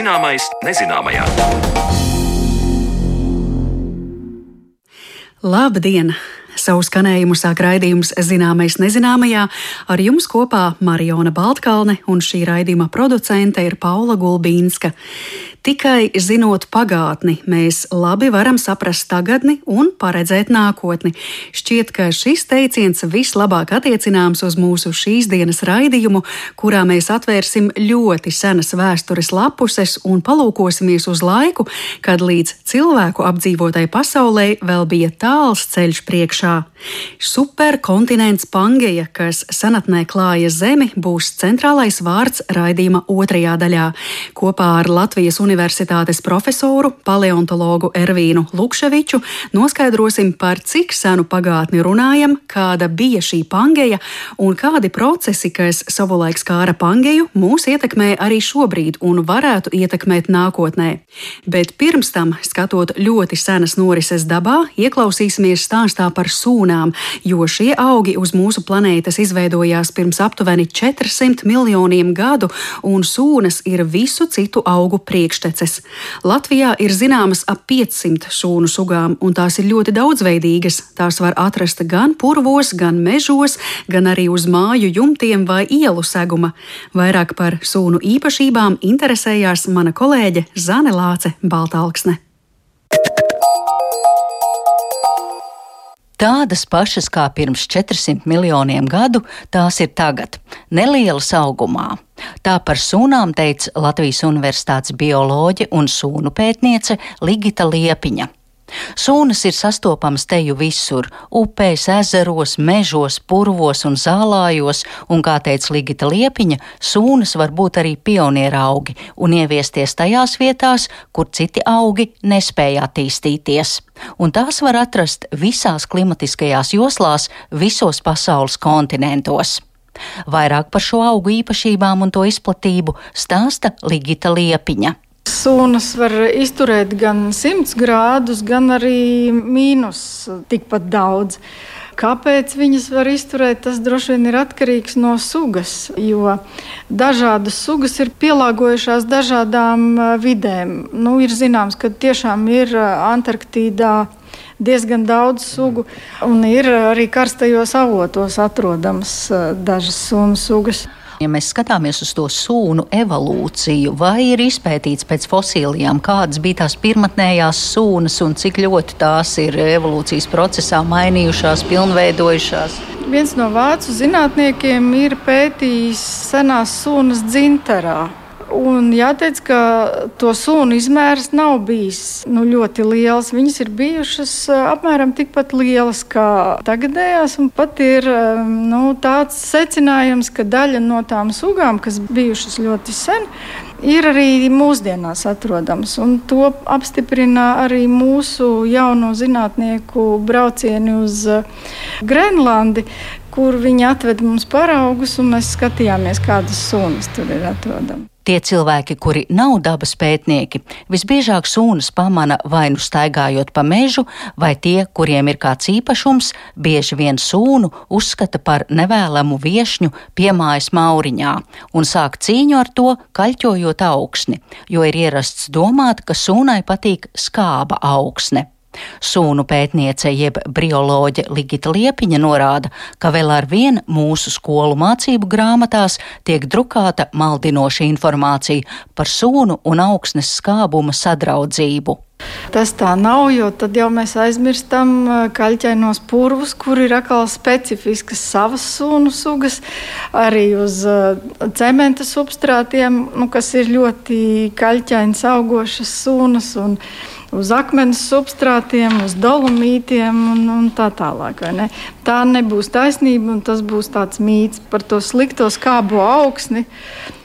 Zināmais nezināmajā. Labdien! Savu skanējumu sāk raidījums Zināmais nezināmajā. Ar jums kopā Mariona Baltkalne un šī raidījuma producente ir Paula Gulbīnska. Tikai zinot pagātni, mēs labi varam saprast tagadni un paredzēt nākotni. Šķiet, ka šis teiciens vislabāk attiecināms uz mūsu šīs dienas raidījumu, kurā mēs atvērsim ļoti senas vēstures lapuses un palūkosimies uz laiku, kad līdz cilvēku apdzīvotai pasaulē vēl bija tāls ceļš priekšā. Superkontinents Pangeja, kas senatnē klāja zemi, būs centrālais vārds raidījuma otrajā daļā. Kopā ar Latvijas Universitātes profesoru, paleontologu Ervīnu Lukševiču noskaidrosim, par cik senu pagātni runājam, kāda bija šī Pangeja un kādi procesi, kas savulaik skāra Pangeju, mūs ietekmē arī šobrīd un varētu ietekmēt nākotnē. Bet pirms tam, skatot ļoti senas norises dabā, ieklausīsimies stāstā par sūnām, jo šie augi uz mūsu planētas izveidojās pirms aptuveni 400 miljoniem gadu, un sūnas ir visu citu augu priekšteces. Latvijā ir zināmas ap 500 sūnu sugām, un tās ir ļoti daudzveidīgas. Tās var atrast gan purvos, gan mežos, gan arī uz māju jumtiem vai ielu seguma. Vairāk par sūnu īpašībām interesējās mana kolēģe Zane Lāce Baltāksne. Tādas pašas kā pirms 400 miljoniem gadu tās ir tagad, nelielas augumā. Tā par sūnām teica Latvijas Universitātes bioloģe un sūnu pētniece Ligita Liepiņa. Sūnas ir sastopamas teju visur - upēs, ezeros, mežos, purvos un zālājos, un, kā teica Ligita Liepiņa, sūnas var būt arī pioniera augi un ieviesties tajās vietās, kur citi augi nespēja attīstīties. Un tās var atrast visās klimatiskajās joslās, visos pasaules kontinentos. Vairāk par šo augu īpašībām un to izplatību stāsta Ligita Liepiņa. Sūnas var izturēt gan 100 grādus, gan arī mīnus tikpat daudz. Kāpēc viņas var izturēt, tas droši vien ir atkarīgs no sugas. Jo dažādas sugas ir pielāgojušās dažādām vidēm. Nu, ir zināms, ka tiešām ir Antarktīdā diezgan daudz sugu, un ir arī karstajos avotos atrodams dažas sunu sugas. Ja mēs skatāmies uz to sūnu evolūciju, vai ir izpētīts pēc fosilijām, kādas bija tās pirmotnējās sūnas un cik ļoti tās ir evolūcijas procesā mainījušās, pilnveidojušās? Viens no vācu zinātniekiem ir pētījis senās sūnas dzintarā. Un jāteic, ka to sunu izmērs nav bijis nu, ļoti liels. Viņas ir bijušas apmēram tikpat lielas kā tagadējās. Pat ir nu, tāds secinājums, ka daļa no tām sugām, kas bijušas ļoti sen, ir arī mūsdienās atrodams. To apstiprina arī mūsu jauno zinātnieku braucieni uz Grenlandi, kur viņi atveda mums paraugus, un mēs skatījāmies, kādas sunas tur ir atrodamas. Tie cilvēki, kuri nav dabas pētnieki, visbiežāk sūnas pamana vai nu staigājot pa mežu, vai tie, kuriem ir kāds īpašums, bieži vien sūnu uzskata par nevēlamu viešņu piemājas mauriņā un sāk cīņu ar to, kaļķojot augsni, jo ir ierasts domāt, ka sūnai patīk skāba augsne. Sūnu pētniece jeb bioloģe Ligita Liepiņa norāda, ka vēl ar vienu mūsu skolu mācību grāmatās tiek drukāta maldinoša informācija par sūnu un augsnes skābuma sadraudzību. Tas tā nav, jo tad jau mēs aizmirstam kaļķainos purvus, kur ir atkal specifiskas savas sunu sugas, arī uz cementa substrātiem, nu, kas ir ļoti kaļķainas augošas sunas. Un, uz akmens substrātiem, uz dolomītiem un, un tā tālāk. Ne? Tā nebūs taisnība, un tas būs tāds mīts par to slikto skābo augsni.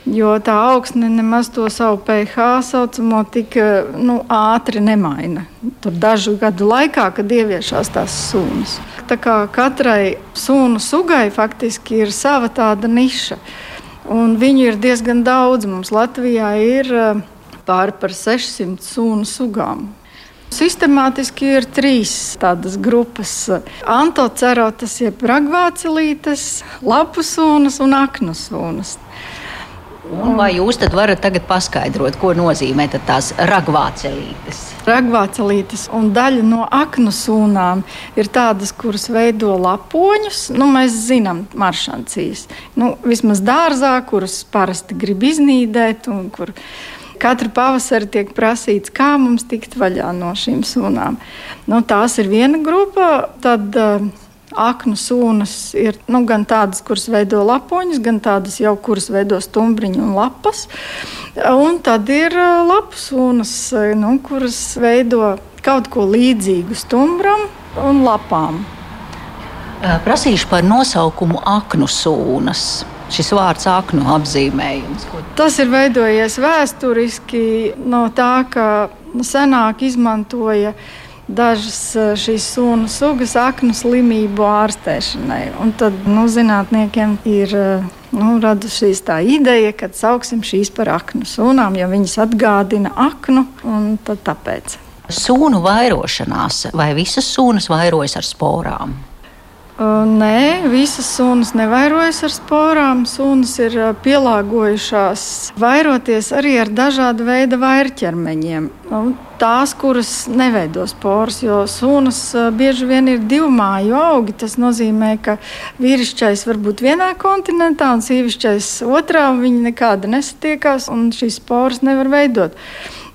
Jo tā augsne nemaz to savu pH saucamo tik nu, ātri nemaina. Tur dažu gadu laikā, kad ieviešās tās sūnas. Tā kā katrai sunu sugai faktiski ir sava tāda niša. Un viņu ir diezgan daudz. Mums Latvijā ir pāri par 600 sunu sugām. Sistemātiski ir trīs tādas grupas - antocerotas, jeb ragvācilītes, lapu sūnas un aknu sūnas. Un vai jūs varat tagad paskaidrot, ko nozīmē tās ragvācelītes? Ragvācelītes un daļa no aknu sūnām ir tādas, kuras veido lapoņus. Nu, mēs zinām, maršancijas. Nu, vismaz dārzā, kuras parasti grib iznīdēt un kur katru pavasari tiek prasīts, kā mums tikt vaļā no šīm sūnām. Nu, tās ir viena grupa. Tad, uh, aknu sūnas ir nu, gan tādas, kuras veido lapoņus, gan tādas jau, kuras veido stumbriņu un lapas. Un tad ir lapu sūnas, nu, kuras veido kaut ko līdzīgu stumbram un lapām. Prasīšu par nosaukumu aknu sūnas. Šis vārds aknu apzīmējums. Tas ir veidojies vēsturiski no tā, ka senāk izmantoja dažas eh, šīs sunu sugas aknu slimību ārstēšanai. Un tad nu, zinātniekiem ir eh, nu, radusies tā ideja, ka sauksim šīs par aknu sunām, jo viņas atgādina aknu un tāpēc. Sūnu vairošanās vai visas sūnas vairojas ar sporām? Nē, visas sunas nevairojas ar sporām. Sunas ir pielāgojušās vairoties arī ar dažādu veidu vairķermeņiem. Tās, kuras neveido sporas, jo sunas bieži vien ir divu māju augi. Tas nozīmē, ka vīrišķais var būt vienā kontinentā un sīvišķais otrā, un viņi nekāda nesatiekās, un šīs sporas nevar veidot.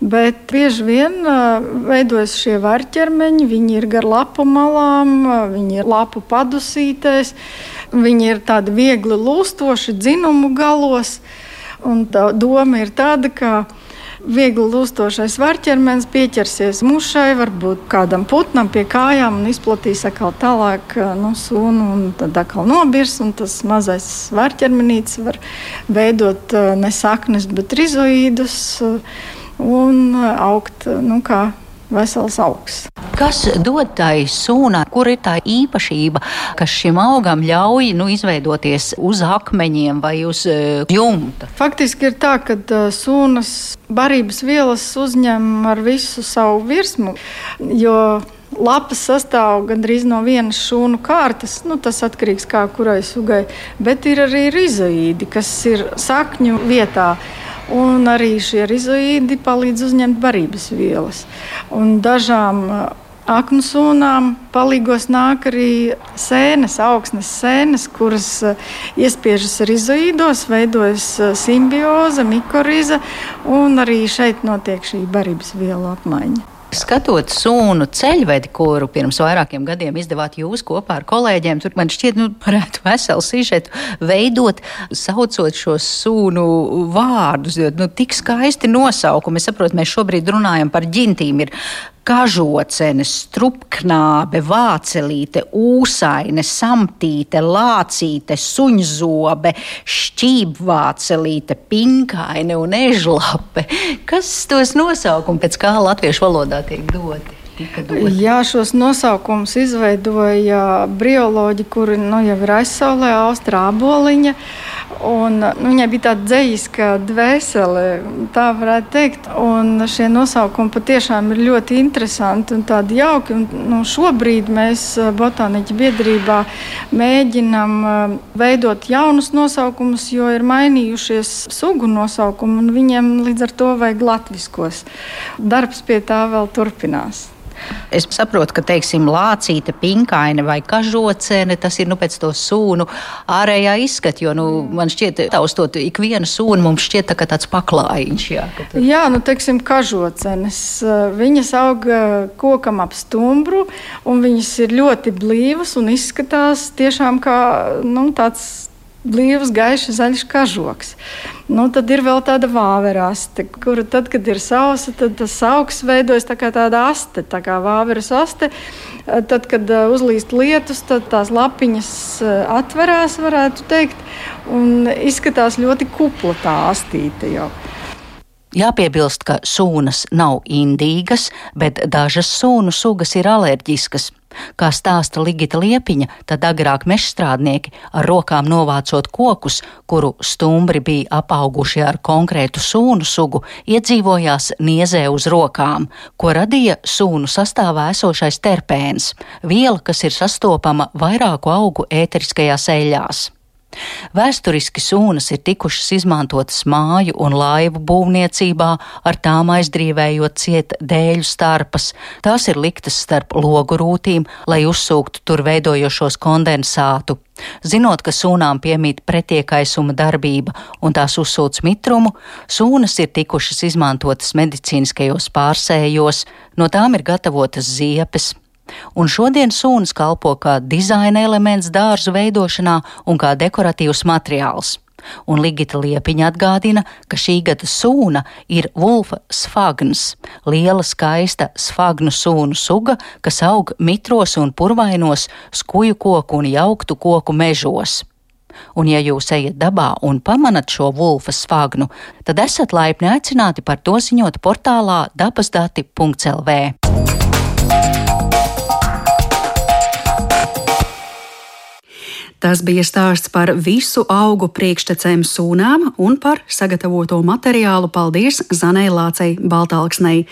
Bet bieži vien uh, veidojas šie varķermeņi. Viņi ir gar lapu malām, uh, viņi ir lapu padusītēs, viņi ir tādi viegli lūstoši dzinumu galos. Un tā doma ir tāda, ka viegli lūstošais varķermenis pieķersies mušai, varbūt kādam putnam pie kājām un izplatīs atkal tālāk nu, sunu, un tad atkal nobirs. Tas mazais varķermenītis var veidot ne saknes, bet rizoīdus un uh, augt nu, kā vesels augs. Kas dod tai sūnai, kur ir tā īpašība, kas šim augam ļauj nu, izveidoties uz akmeņiem vai uz uh, jumta? Faktiski ir tā, ka uh, sūnas barības vielas uzņem ar visu savu virsmu, jo lapas sastāv gandrīz no vienas šūnu kārtas. Nu, tas atkarīgs no kā kurai sugai, bet ir arī rizoīdi, kas ir sakņu vietā. Un arī šie rizoīdi palīdz uzņemt barības vielas. Un dažām uh, aknu sūnām palīgos nāk arī sēnes, augsnes sēnes, kuras uh, iespiežas rizoīdos, veidojas uh, simbioze, mikoriza, un arī šeit notiek šī barības vielu apmaiņa. Skatot sunu ceļvedi, kuru pirms vairākiem gadiem izdevāt jūs kopā ar kolēģiem, tur man šķiet, nu, varētu veselu sižetu veidot, saucot šos sunu vārdus, jo, nu, tik skaisti nosaukumi. Es saprotu, mēs šobrīd runājam par ģintīm. Ir kažocene, strupknābe, vācelīte, ūsaine, samtīte, lācīte, suņzobe, šķībvācelīte, pinkaine un ežlape. Kas tos nosaukumi pēc kā latviešu valodā tiek doti? Jā, šos nosaukumus izveidoja brioloģi, kuri nu, jau ir aizsaulē, Austrā Aboliņa. Un, nu, viņai bija tāda dzīsla dvēsele, tā varētu teikt. Un šie nosaukumi patiešām ir ļoti interesanti un tādi jauki. Un, nu, šobrīd mēs eh, Botāniķu biedrībā mēģinām eh, veidot jaunus nosaukumus, jo ir mainījušies sugu nosaukumi, un viņiem līdz ar to vajag latviskos. Darbs pie tā vēl turpinās. Es saprotu, ka, teiksim, lācīte, pinkaine vai kažocēne, tas ir nu, pēc to sūnu ārējā izskata. Jo nu, man šķiet, taustot ikvienu sūnu, mums šķiet tā, tāds paklājiņš. Jā, tad... jā nu, teiksim, kažocēnes. Viņas aug kokam ap stumbru, un viņas ir ļoti blīvas un izskatās tiešām kā nu, tāds blīvs, gaišs, zaļš kažoks. Nu, tad ir vēl tāda vāveraste, kura tad, kad ir sausa, tad tas augs veidojas tā kā tāda aste, tā kā vāveres aste. Tad, kad uh, uzlīst lietus, tad tās lapiņas uh, atverās, varētu teikt, un izskatās ļoti kupla tā astīte jau. Jāpiebilst, ka sūnas nav indīgas, bet dažas sūnu sugas ir alerģiskas. Kā stāsta Ligita Liepiņa, tad agrāk mežstrādnieki ar rokām novācot kokus, kuru stumbri bija apauguši ar konkrētu sūnu sugu, iedzīvojās niezē uz rokām, ko radīja sūnu sastāvā esošais terpēns, viela, kas ir sastopama vairāku augu ēteriskajās eļļās. Vēsturiski sūnas ir tikušas izmantotas māju un laivu būvniecībā, ar tām aizdrīvējot ciet dēļu starpas. Tās ir liktas starp logu rūtīm, lai uzsūktu tur veidojošos kondensātu. Zinot, ka sūnām piemīt pretiekaisuma darbība un tās uzsūc mitrumu, sūnas ir tikušas izmantotas medicīniskajos pārsējos, no tām ir gatavotas ziepes, un šodien sūnas kalpo kā dizaina elements dārzu veidošanā un kā dekoratīvs materiāls. Un Ligita Liepiņa atgādina, ka šī gada sūna ir Wolfa sfagns, liela skaista sfagnu sūnu suga, kas aug mitros un purvainos, skuju koku un jauktu koku mežos. Un, ja jūs ejat dabā un pamanat šo vulfa sfagnu, tad esat laipni aicināti par to ziņot portālā dabasdati.lv. Tas bija stāsts par visu augu priekštecēm sūnām un par sagatavoto materiālu paldies Zanai Lācei Baltāksnei.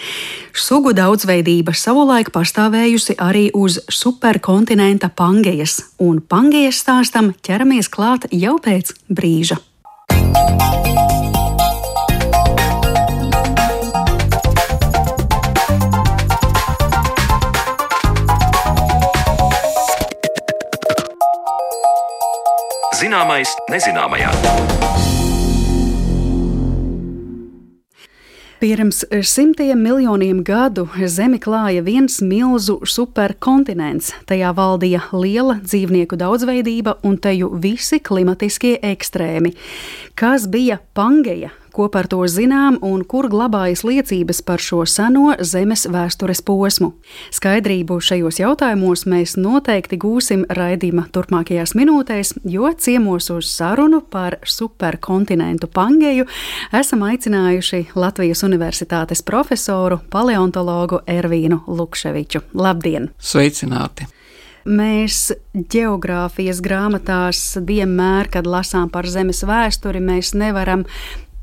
Sugu daudzveidība savulaik pastāvējusi arī uz superkontinenta Pangejas, un Pangejas stāstam ķeramies klāt jau pēc brīža. Zināmais nezināmajā. Pirms simtiem miljoniem gadu Zemi klāja viens milzu superkontinents. Tajā valdīja liela dzīvnieku daudzveidība un teju visi klimatiskie ekstrēmi. Kas bija Pangeja, ko par to zinām un kur glabājas liecības par šo seno Zemes vēstures posmu. Skaidrību šajos jautājumos mēs noteikti gūsim raidījuma turpmākajās minūtēs, jo ciemos uz sarunu par superkontinentu Pangeju esam aicinājuši Latvijas Universitātes profesoru paleontologu Ervīnu Lukševiču. Labdien! Sveicināti! Mēs geogrāfijas grāmatās vienmēr, kad lasām par Zemes vēsturi, mēs nevaram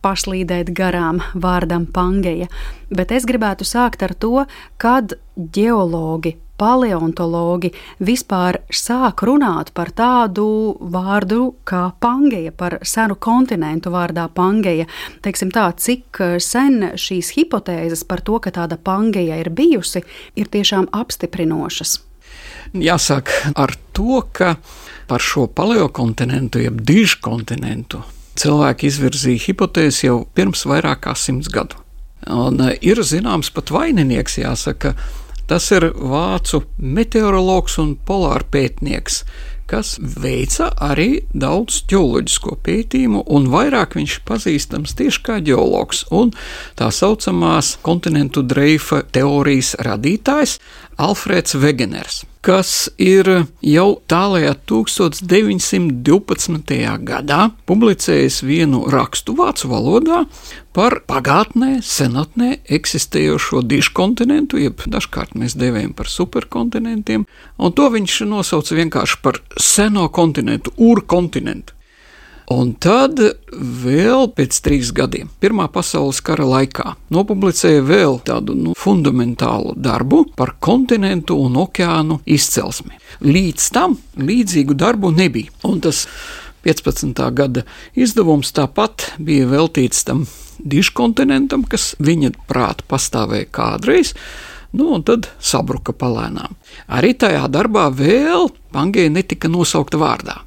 paslīdēt garām vārdam Pangeja, bet es gribētu sākt ar to, kad geologi, paleontologi vispār sāk runāt par tādu vārdu kā Pangeja, par senu kontinentu vārdā Pangeja. Teiksim tā, cik sen šīs hipotēzes par to, ka tāda Pangeja ir bijusi, ir tiešām apstiprinošas. Jāsāk ar to, ka par šo paleokontinentu, jeb dižu kontinentu, cilvēki izvirzīja hipotēzi jau pirms vairāk kā simts gadu. Un e, ir zināms pat vaininieks, jāsaka, tas ir vācu meteorologs un polārpētnieks, kas veica arī daudz ģeoloģisko pētījumu, un vairāk viņš pazīstams tieši kā ģeologs un tā saucamās kontinentu dreifa teorijas radītājs Alfrēds Wegeners kas ir jau tālākajā 1912. gadā publicējis vienu rakstu vācu valodā par pagātnē, senatnē eksistējošo diškontinentu, jeb dažkārt mēs devējam par superkontinentiem, un to viņš nosauca vienkārši par seno kontinentu, urkontinentu. Un tad vēl pēc trīs gadiem, Pirmā pasaules kara laikā, nopublicēja vēl tādu nu, fundamentālu darbu par kontinentu un okeānu izcelsmi. Līdz tam līdzīgu darbu nebija. Un tas 15. gada izdevums tāpat bija veltīts tam diškontinentam, kas viņa prāta pastāvēja kādreiz. Nu, un tad sabruka palēnām. Arī tajā darbā vēl Pangēja netika nosaukta vārdā.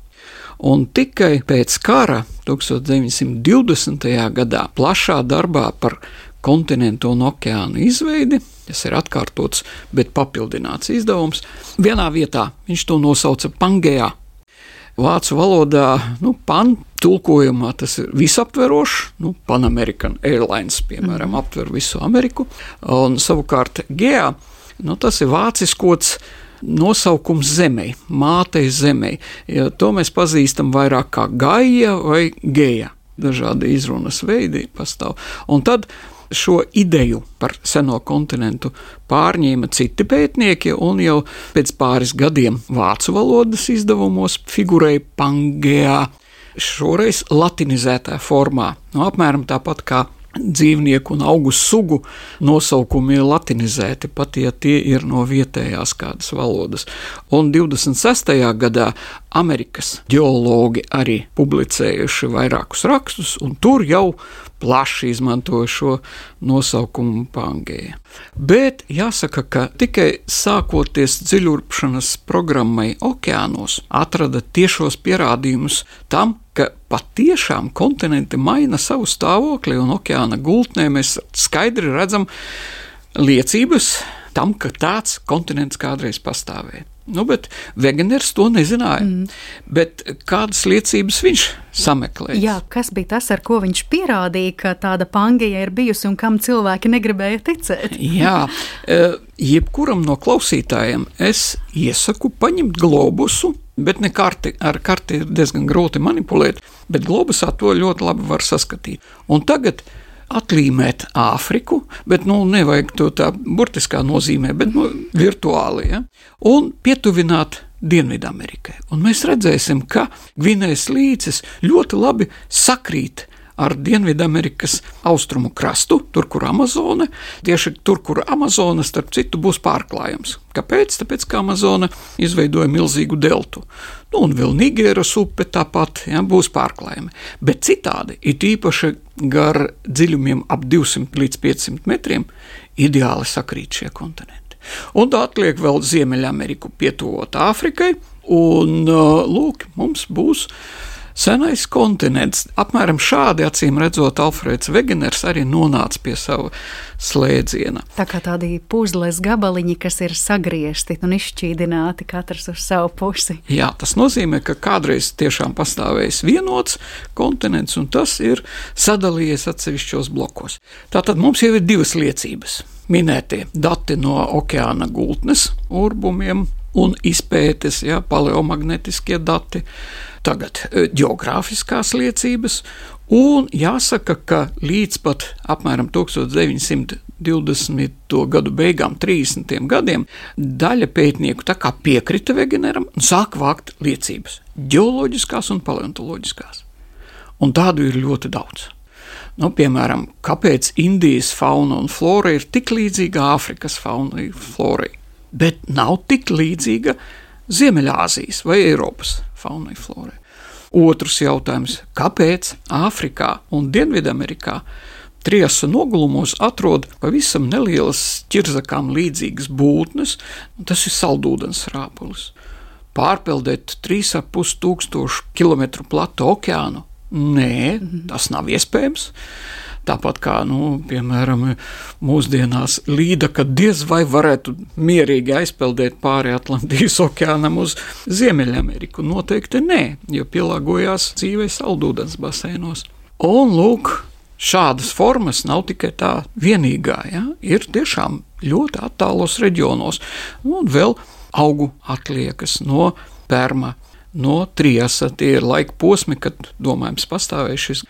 Un tikai pēc kara 1920. gadā plašā darbā par kontinentu un okeānu izveidi, kas ir atkārtots, bet papildināts izdevums, vienā vietā viņš to nosauca Pangejā. Vācu valodā nu, pan tulkojumā tas ir visaptverošs, nu, Panamerican Airlines, piemēram, mm. aptver visu Ameriku, un savukārt Gejā nu, tas ir vāciskots nosaukums zemē, mātei zemē. Ja to mēs pazīstam vairāk kā gaja vai geja. Dažādi izrunas veidi pastāv. Un tad šo ideju par seno kontinentu pārņēma citi pētnieki, un jau pēc pāris gadiem vācu valodas izdevumos figurēja Pangea, šoreiz latinizētā formā, no nu, apmēram tāpat kā dzīvnieku un augu sugu nosaukumi ir latinizēti, pat ja tie ir no vietējās kādas valodas. Un 26. gadā Amerikas geologi arī publicējuši vairākus rakstus, un tur jau plaši izmantoja šo nosaukumu Pangēja. Bet jāsaka, ka tikai sākoties dziļurpšanas programmai okeānos, atrada tiešos pierādījumus tam, patiešām kontinenti maina savu stāvokli, un okeāna gultnē mēs skaidri redzam liecības tam, ka tāds kontinents kādreiz pastāvēja. Nu, bet Veganers to nezināja. Mm. Bet kādas liecības viņš sameklēja? Jā, kas bija tas, ar ko viņš pierādīja, ka tāda pangija ir bijusi un kam cilvēki negribēja ticēt? Jā, e, jebkuram no klausītājiem es iesaku paņemt globusu. Bet ne karti, ar karti ir diezgan grūti manipulēt, bet globusā to ļoti labi var saskatīt. Un tagad atlīmēt Āfriku, bet nu, nevajag to tā burtiskā nozīmē, bet nu, virtuāli, ja? un pietuvināt Dienvidamerikai. Un mēs redzēsim, ka Gvinējas līcis ļoti labi sakrīt ar Dienvidamerikas austrumu krastu, tur, kur Amazone, tieši tur, kur Amazone, starp citu, būs pārklājums. Kāpēc? Tāpēc, ka Amazone izveidoja milzīgu deltu. Nu, un vēl Nigēras upe tāpat ja, būs pārklājumi. Bet citādi, it īpaši gar dziļumiem ap 200 līdz 500 metriem, ideāli sakrīt šie kontinenti. Un tā atliek vēl Ziemeļameriku pietuvot Āfrikai, un lūk, mums būs senais kontinents. Apmēram šādi acīm redzot, Alfrēds Vegeners arī nonāca pie sava slēdziena. Tā kā tādi puzles gabaliņi, kas ir sagriezti un izšķīdināti katrs uz savu pusi. Jā, tas nozīmē, ka kādreiz tiešām pastāvējis vienots kontinents, un tas ir sadalījies atsevišķos blokos. Tātad mums jau ir divas liecības. Minētie dati no okeāna gultnes urbumiem un izpētes, ja, paleomagnetiskie dati tagad eh, geogrāfiskās liecības, un jāsaka, ka līdz pat apmēram 1920. gadu beigām, 30. gadiem, daļa pētnieku piekrita Wegeneram un sāka vākt liecības - geoloģiskās un paleontoloģiskās. Un tādu ir ļoti daudz. Nu, piemēram, kāpēc Indijas fauna un flora ir tik līdzīga Āfrikas faunai un florai, bet nav tik līdzīga Ziemeļāzijas vai Eiropas faunai florai. Otrs jautājums - kāpēc Āfrikā un Dienvidamerikā Triasa nogulumos atrod pavisam nelielas ķirzakām līdzīgas būtnes, tas ir saldūdens rāpulis. Pārpeldēt 3,5 tūkstošu km platu okeānu? Nē, tas nav iespējams. Tāpat kā, nu, piemēram, mūsdienās līda, kad diez vai varētu mierīgi aizpeldēt pāri Atlantijas okeānam uz Ziemeļameriku. Noteikti nē, jo pielāgojās dzīvei saldūdens basēnos. Un lūk, šādas formas nav tikai tā vienīgā, ja? ir tiešām ļoti attālos reģionos. Un vēl augu atliekas no Pērma no Triasa. Tie ir laika posmi, kad domājams pastāvēja šis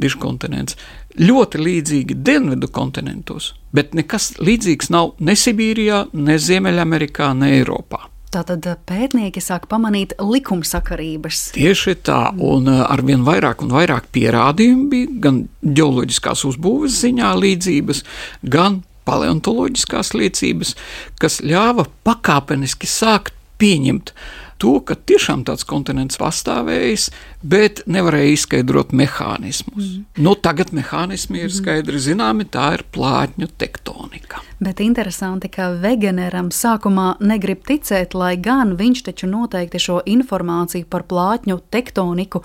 dižkontinents. Ļoti līdzīgi dienvidu kontinentos, bet nekas līdzīgs nav ne Sibīrijā, ne Ziemeļamerikā, ne Eiropā. Tātad eh, pētnieki sāk pamanīt likumsakarības. Tieši tā, un eh, ar vien vairāk un vairāk pierādījumu bija gan geoloģiskās uzbūves ziņā līdzības, gan paleontoloģiskās liecības, kas ļāva pakāpeniski sākt pieņemt to, ka tiešām tāds kontinents pastāvējis, bet nevarēja izskaidrot mehānismus. Mm. Nu, tagad mehānismi ir mhm. skaidri zināmi, tā ir plātņu tektonika. Bet interesanti, ka Wegeneram sākumā negrib ticēt, lai gan viņš taču noteikti šo informāciju par plātņu tektoniku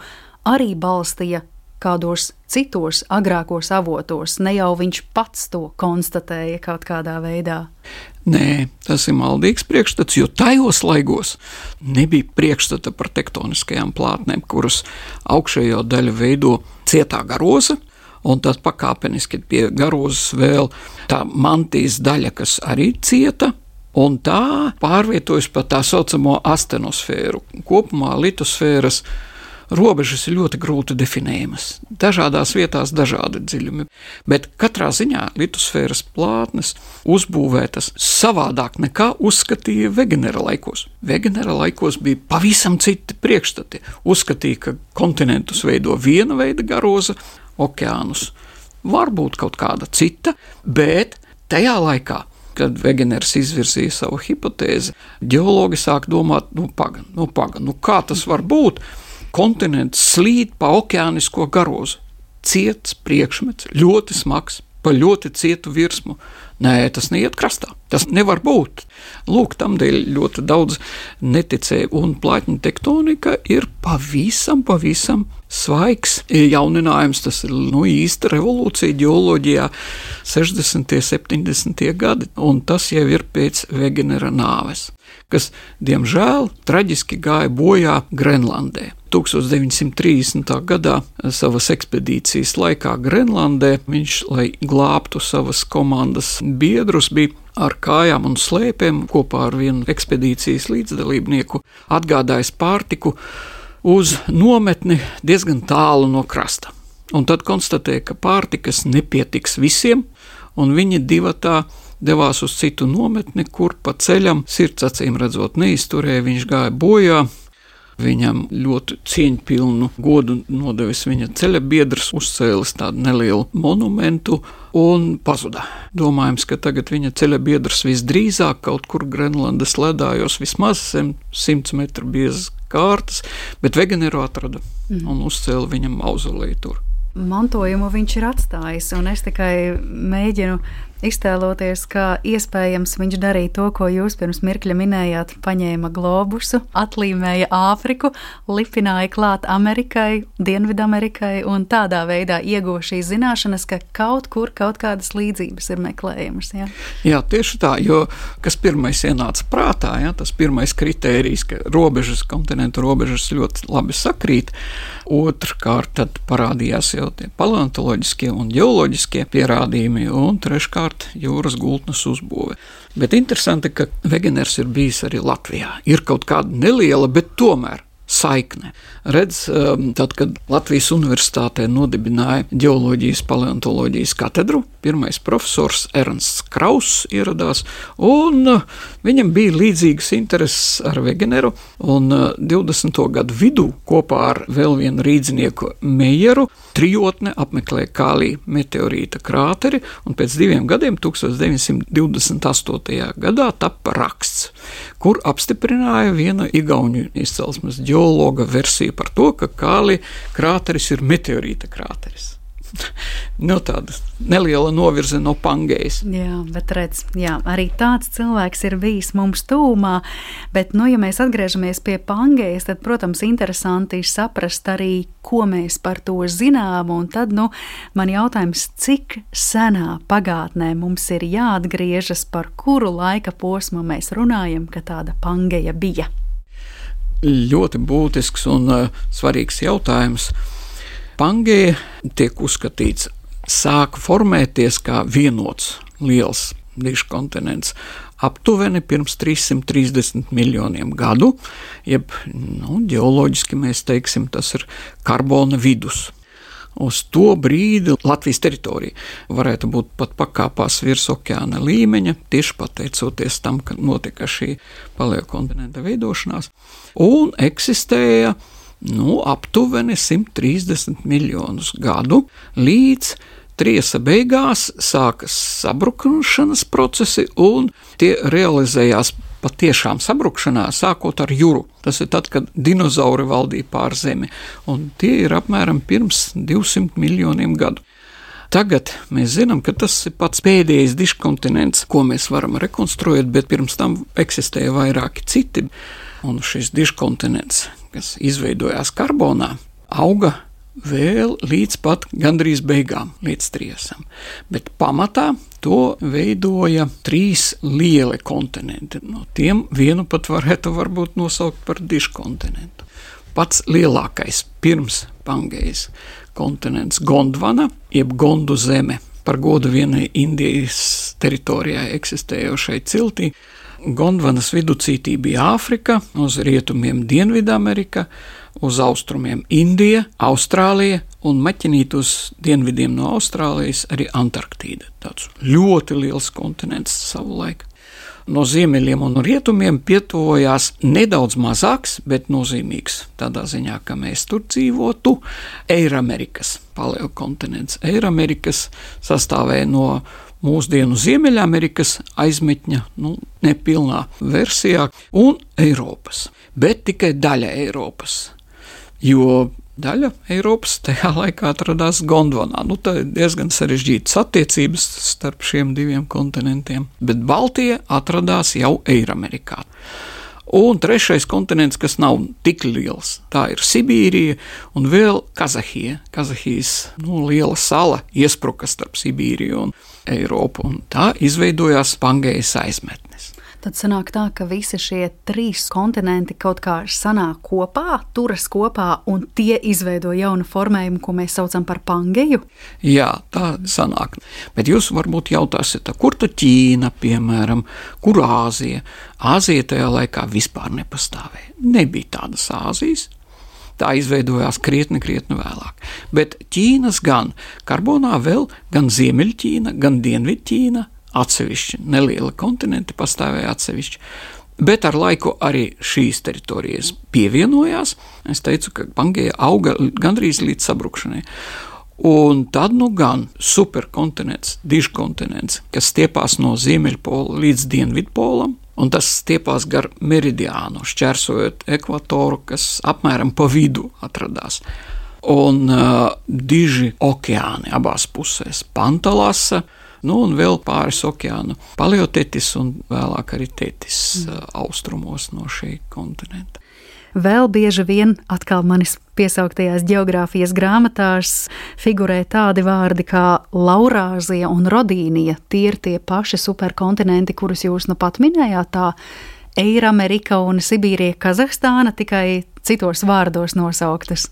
arī balstīja kādos citos agrākos avotos, ne jau viņš pats to konstatēja kaut kādā veidā. Nē, tas ir maldīgs priekšstats, jo tajos laikos nebija priekšstata par tektoniskajām plātnēm, kuras augšējo daļu veido cietā garoza, un tad pakāpeniski pie garozas vēl tā mantijas daļa, kas arī cieta. Un tā pārvietojas pa tā saucamo astenosfēru. Kopumā litosfēras robežas ir ļoti grūti definējamas. Dažādās vietās dažādi dziļumi, bet katrā ziņā litosfēras plātnes uzbūvētas savādāk nekā uzskatīja Vegenera laikos. Vegenera laikos bija pavisam citi priekšstati. Uzskatīja, ka kontinentus veido viena veida garoza, okeānus varbūt kaut kāda cita, bet tajā laikā kad Wegeners izvirzīja savu hipotēzi, ģeologi sāk domāt, nu, paga, nu, paga, nu kā tas var būt? Kontinents slīd pa okeānisko garozu. Ciets priekšmets, ļoti smags, pa ļoti cietu virsmu. Nē, tas neiet krastā. Tas nevar būt. Lūk, tam dēļ ļoti daudz neticēja, un plātņu tektonika ir pavisam, pavisam svaigs jauninājums. Tas ir nu, īsta revolūcija geoloģijā 60. un 70. gadi, un tas jau ir pēc Wegenera nāves kas, diemžēl, traģiski gāja bojā Grenlandē. 1930. gadā savas ekspedīcijas laikā Grenlandē viņš, lai glābtu savas komandas biedrus, bija ar kājām un slēpēm kopā ar vienu ekspedīcijas līdzdalībnieku atgādājis pārtiku uz nometni diezgan tālu no krasta. Un tad konstatēja, ka pārtikas nepietiks visiem, un viņi divi tā devās uz citu nometni, kur pa ceļam sirds acīm redzot neizturēja, viņš gāja bojā. Viņam ļoti cieņpilnu godu nodevis viņa ceļa biedrs, uzcēlis tādu nelielu monumentu un pazuda. Domājams, ka tagad viņa ceļa biedrs visdrīzāk kaut kur Grenlandes ledājos, vismaz 100 metru biezas kārtas, bet Veganeru atrada mm. un uzcēla viņam mauzoleju tur mantojumu viņš ir atstājis. Es tikai mēģinu iztēloties, kā iespējams viņš darīja to, ko jūs pirms mirkļa minējāt. Paņēma globusu, atlīmēja Āfriku, lipināja klāt Amerikai, Dienvidamerikai un tādā veidā ieguva šīs zināšanas, ka kaut kur kaut kādas līdzības ir meklējamas. Ja? Jā, tieši tā, jo kas pirmais ienāca prātā, ja, tas pirmais kritērijs, ka robežas, kontinentu robežas ļoti labi sakrīt. Otrkārt, tad parādījās jau tie paleontoloģiskie un geoloģiskie pierādījumi, un treškārt savukārt jūras gultnes uzbūve. Bet interesanti, ka Vegeners ir bijis arī Latvijā. Ir kaut kāda neliela, bet tomēr saikne. Redz, um, tad, kad Latvijas Universitātē nodibināja geoloģijas, paleontoloģijas katedru, pirmais profesors Ernsts Krauss ieradās, un viņam bija līdzīgas intereses ar Wegeneru, un 20. Uh, gadu vidū kopā ar vēl vienu rīdzinieku Meijeru trijotne apmeklē Kālī meteorīta krāteri, un pēc diviem gadiem, 1928. gadā, tapa raksts, kur apstiprināja viena igauņu izcelsmes ģeologa versiju par to, ka Kāli krāteris ir meteorīta krāteris. nu, tāda neliela novirze no Pangejas. Jā, bet redz, jā, arī tāds cilvēks ir bijis mums tūmā. Bet, nu, ja mēs atgriežamies pie Pangejas, tad, protams, interesanti ir saprast arī, ko mēs par to zinām. Un tad, nu, man jautājums, cik senā pagātnē mums ir jāatgriežas, par kuru laika posmu mēs runājam, ka tāda Pangeja bija ļoti būtisks un uh, svarīgs jautājums. Pangēja tiek uzskatīts, sāka formēties kā vienots liels diškontinents aptuveni pirms 330 miljoniem gadu, jeb nu, geoloģiski mēs teiksim, tas ir karbona vidus. Uz to brīdi Latvijas teritorija varētu būt pat pakāpās virs okeāna līmeņa, tieši pateicoties tam, ka notika šī paleokontinenta veidošanās, un eksistēja nu, aptuveni 130 miljonus gadu līdz Triesa beigās sākas sabrukšanas procesi, un tie realizējās patiešām sabrukšanā, sākot ar jūru. Tas ir tad, kad dinozauri valdīja pār zemi, un tie ir apmēram pirms 200 miljoniem gadu. Tagad mēs zinām, ka tas ir pats pēdējais diškontinents, ko mēs varam rekonstruēt, bet pirms tam eksistēja vairāki citi. Un šis diškontinents, kas izveidojās karbonā, auga vēl līdz pat gandrīz beigām, līdz triesam. Bet pamatā to veidoja trīs lieli kontinenti. No tiem vienu pat varētu varbūt nosaukt par diškontinentu. Pats lielākais pirms Pangejas kontinents Gondvana, jeb Gondu zeme, par godu vienai Indijas teritorijai eksistējošai ciltī. Gondvanas viducītī bija Āfrika, uz rietumiem Dienvidamerika, uz austrumiem Indija, Austrālija un maķinīt uz dienvidiem no Austrālijas arī Antarktīda. Tāds ļoti liels kontinents savulaik. No ziemeļiem un rietumiem pietuvojās nedaudz mazāks, bet nozīmīgs tādā ziņā, ka mēs tur dzīvotu Eiramerikas paleokontinents. Eiramerikas sastāvēja no mūsdienu Ziemeļamerikas aizmetņa, nu, nepilnā versijā, un Eiropas, bet tikai daļa Eiropas. Jo daļa Eiropas tajā laikā atradās Gondvanā. Nu, tā ir diezgan sarežģītas attiecības starp šiem diviem kontinentiem, bet Baltija atradās jau Eiramerikā. Un trešais kontinents, kas nav tik liels, tā ir Sibīrija un vēl Kazahija. Kazahijas nu, liela sala iespruka starp Sibīriju un Eiropu, un tā izveidojās Pangējas aizmetnes. Tad sanāk tā, ka visi šie trīs kontinenti kaut kā sanāk kopā, turas kopā, un tie izveido jaunu formējumu, ko mēs saucam par Pangeju. Jā, tā sanāk. Bet jūs varbūt jautāsiet, kur tad Ķīna, piemēram, kur Āzija? Āzija tajā laikā vispār nepastāvēja. Nebija tādas Āzijas, tā izveidojās krietni, krietni vēlāk. Bet Ķīnas gan karbonā vēl, gan Ziemeļķīna, gan Dienvidķīna atsevišķi nelieli kontinenti pastāvēja atsevišķi. Bet ar laiku arī šīs teritorijas pievienojās. Es teicu, ka Pangēja auga gandrīz līdz sabrukšanai. Un tad nu gan superkontinents, dižkontinents, kas stiepās no Ziemeļpola līdz Dienvidpolam, un tas stiepās gar meridiānu, šķērsojot ekvatoru, kas apmēram pa vidu atradās. Un uh, diži okeāni abās pusēs - Pantalasa, nu, un vēl pāris okeānu paleotetis un vēlāk arī tetis mm. austrumos no šī kontinenta. Vēl bieži vien atkal manis piesauktajās geogrāfijas grāmatās figurē tādi vārdi kā Laurāzija un Rodīnija. Tie ir tie paši superkontinenti, kurus jūs nu pat minējāt. Tā Eiramerika un Sibīrija, Kazahstāna tikai citos vārdos nosauktas.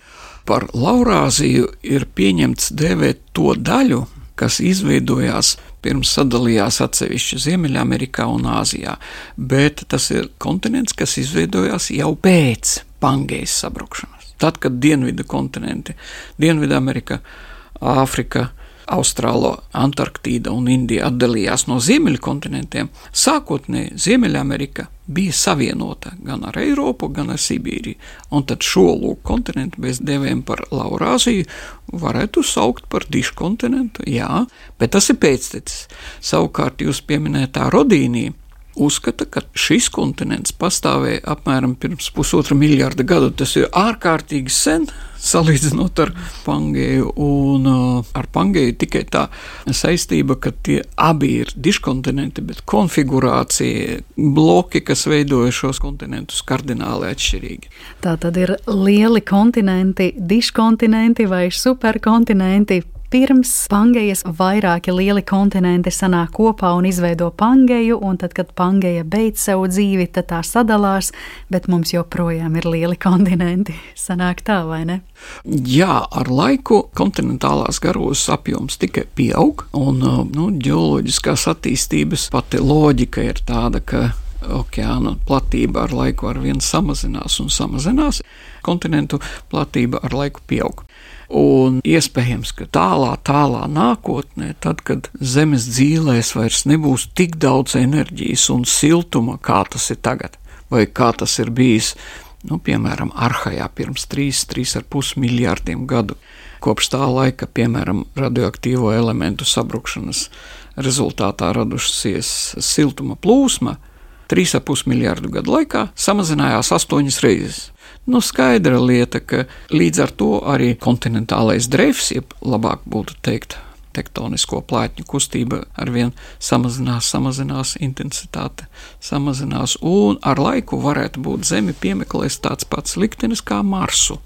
Par Laurāziju ir pieņemts dēvēt to daļu, kas izveidojās pirms sadalījās atsevišķi Ziemeļamerikā un Āzijā, bet tas ir kontinents, kas izveidojās jau pēc Pangejas sabrukšanas. Tad, kad Dienvidu kontinenti, Dienvidamerika, Āfrika, Austrālo, Antarktīda un Indija atdalījās no ziemeļu kontinentiem, sākotnēji Ziemeļamerika bija savienota gan ar Eiropu, gan ar Sibīriju. Un tad šo lūk kontinentu mēs devējam par Laurāziju, varētu saukt par dišu kontinentu, jā, bet tas ir pēctecis. Savukārt jūs pieminētā Rodīnija uzskata, ka šis kontinents pastāvēja apmēram pirms pusotra miljarda gadu. Tas ir ārkārtīgi sen, salīdzinot ar Pangeju. Un uh, ar Pangeju tikai tā saistība, ka tie abi ir diškontinenti, bet konfigurācija, bloki, kas veidoja šos kontinentus, kardināli atšķirīgi. Tā tad ir lieli kontinenti, diškontinenti vai superkontinenti Pirms Pangejas vairāki lieli kontinenti sanāk kopā un izveido Pangeju, un tad, kad Pangeja beidz savu dzīvi, tad tā sadalās, bet mums joprojām ir lieli kontinenti. Sanāk tā, vai ne? Jā, ar laiku kontinentālās garozes apjoms tikai pieaug, un nu, ģeoloģiskās attīstības pati loģika ir tāda, ka okeāna platība ar laiku ar vien samazinās un samazinās, kontinentu platība ar laiku pieaug. Un iespējams, ka tālā, tālā nākotnē, tad, kad zemes dzīvēs vairs nebūs tik daudz enerģijas un siltuma, kā tas ir tagad, vai kā tas ir bijis, nu, piemēram, Arhajā pirms 3,5 miljardiem gadu. Kopš tā laika, piemēram, radioaktīvo elementu sabrukšanas rezultātā radusies siltuma plūsma, 3,5 miljardu gadu laikā samazinājās astoņas reizes. Nu, skaidra lieta, ka līdz ar to arī kontinentālais drefs, jeb labāk būtu teikt, tektonisko plātņu kustība arvien samazinās, samazinās, intensitāte samazinās, un ar laiku varētu būt Zemi piemeklēs tāds pats liktenis kā Marsu.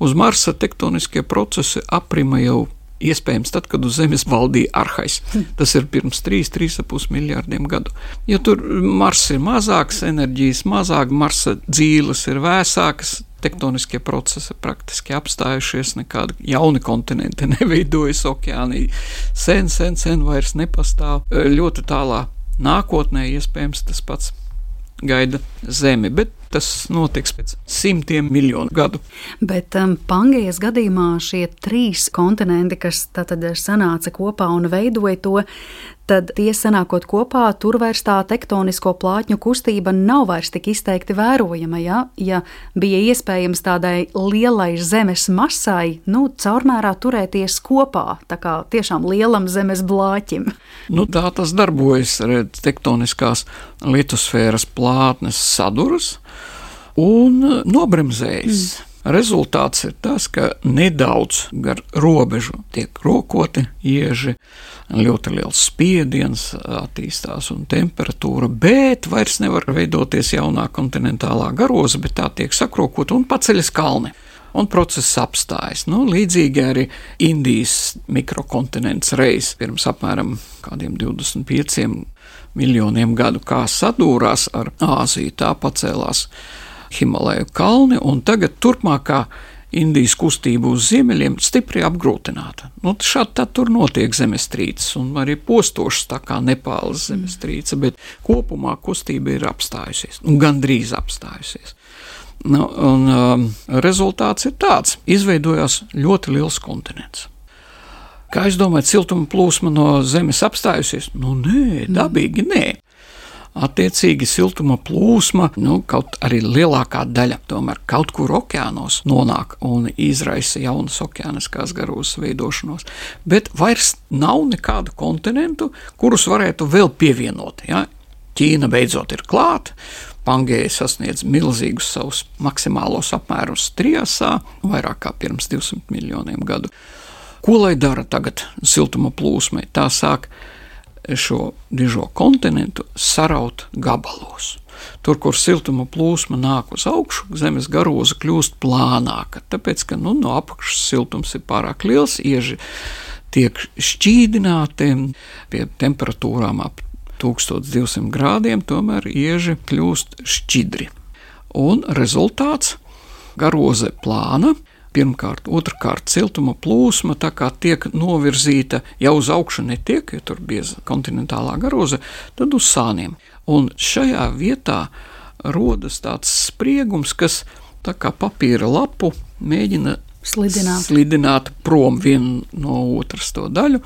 Uz Marsa tektoniskie procesi aprima jau iespējams tad, kad uz Zemes valdīja arhais. Tas ir pirms 3-3,5 miljardiem gadu. Ja tur Mars ir mazāks, enerģijas mazāk, Marsa dzīves ir vēsākas, tektoniskie procesi praktiski apstājušies, nekādi jauni kontinenti neveidojas, okeāni sen, sen, sen vairs nepastāv. Ļoti tālā nākotnē iespējams tas pats gaida Zemi. Bet Tas notiks pēc simtiem miljonu gadu. Bet um, Pangejas gadījumā šie trīs kontinenti, kas tad sanāca kopā un veidoja to, tad tie sanākot kopā, tur vairs tā tektonisko plātņu kustība nav vairs tik izteikti vērojama. Ja, ja bija iespējams tādai lielai zemes masai, nu, caurmērā turēties kopā, tā kā tiešām lielam zemes blāķim. Nu, tā tas darbojas, redz, tektoniskās litosfēras plātnes saduras un nobremzējas. Mm. Rezultāts ir tas, ka nedaudz gar robežu tiek rokoti ieži, ļoti liels spiediens attīstās un temperatūra, bet vairs nevar veidoties jaunā kontinentālā garoza, bet tā tiek sakrokota un paceļas kalni. Un process apstājas. Nu, līdzīgi arī Indijas mikrokontinents reiz pirms apmēram 25 miljoniem gadu kā sadūrās ar Āziju, tā pacēlās Himalaju kalni, un tagad turpmākā Indijas kustība uz ziemeļiem stipri apgrūtināta. Nu, šādi tad tur notiek zemestrīces, un arī postošas, tā kā Nepāles zemestrīce, bet kopumā kustība ir apstājusies, un gandrīz apstājusies. Nu, un, um, rezultāts ir tāds: izveidojās ļoti liels kontinents. Kā jūs domājat, siltuma plūsma no Zemes apstājusies? Nu, nē, dabīgi nē. Attiecīgi siltuma plūsma, nu, kaut arī lielākā daļa tomēr kaut kur okeānos nonāk un izraisa jaunas okeāniskās garūzas veidošanos, bet vairs nav nekādu kontinentu, kurus varētu vēl pievienot. Ja? Ķīna beidzot ir klāta, Pangēja sasniedz milzīgus savus maksimālos apmērus trijasā, vairāk kā pirms 200 miljoniem gadu. Ko lai dara tagad siltuma plūsmai? Tā sāk šo dižo kontinentu saraut gabalos. Tur, kur siltuma plūsma nāk uz augšu, zemes garoza kļūst plānāka, tāpēc ka nu, no apakšas siltums ir pārāk liels, ieži tiek šķīdināti pie temperatūrām ap 1200 grādiem, tomēr ieži kļūst šķidri. Un rezultāts - garoze plāna, Pirmkārt, otrkārt, siltuma plūsma tiek novirzīta jau uz augšu, netiek, jo tur bija kontinentālā garoza, tad uz sāniem. Un šajā vietā rodas tāds spriegums, kas tā kā papīra lapu mēģina slidināt. slidināt prom vienu no otras to daļu.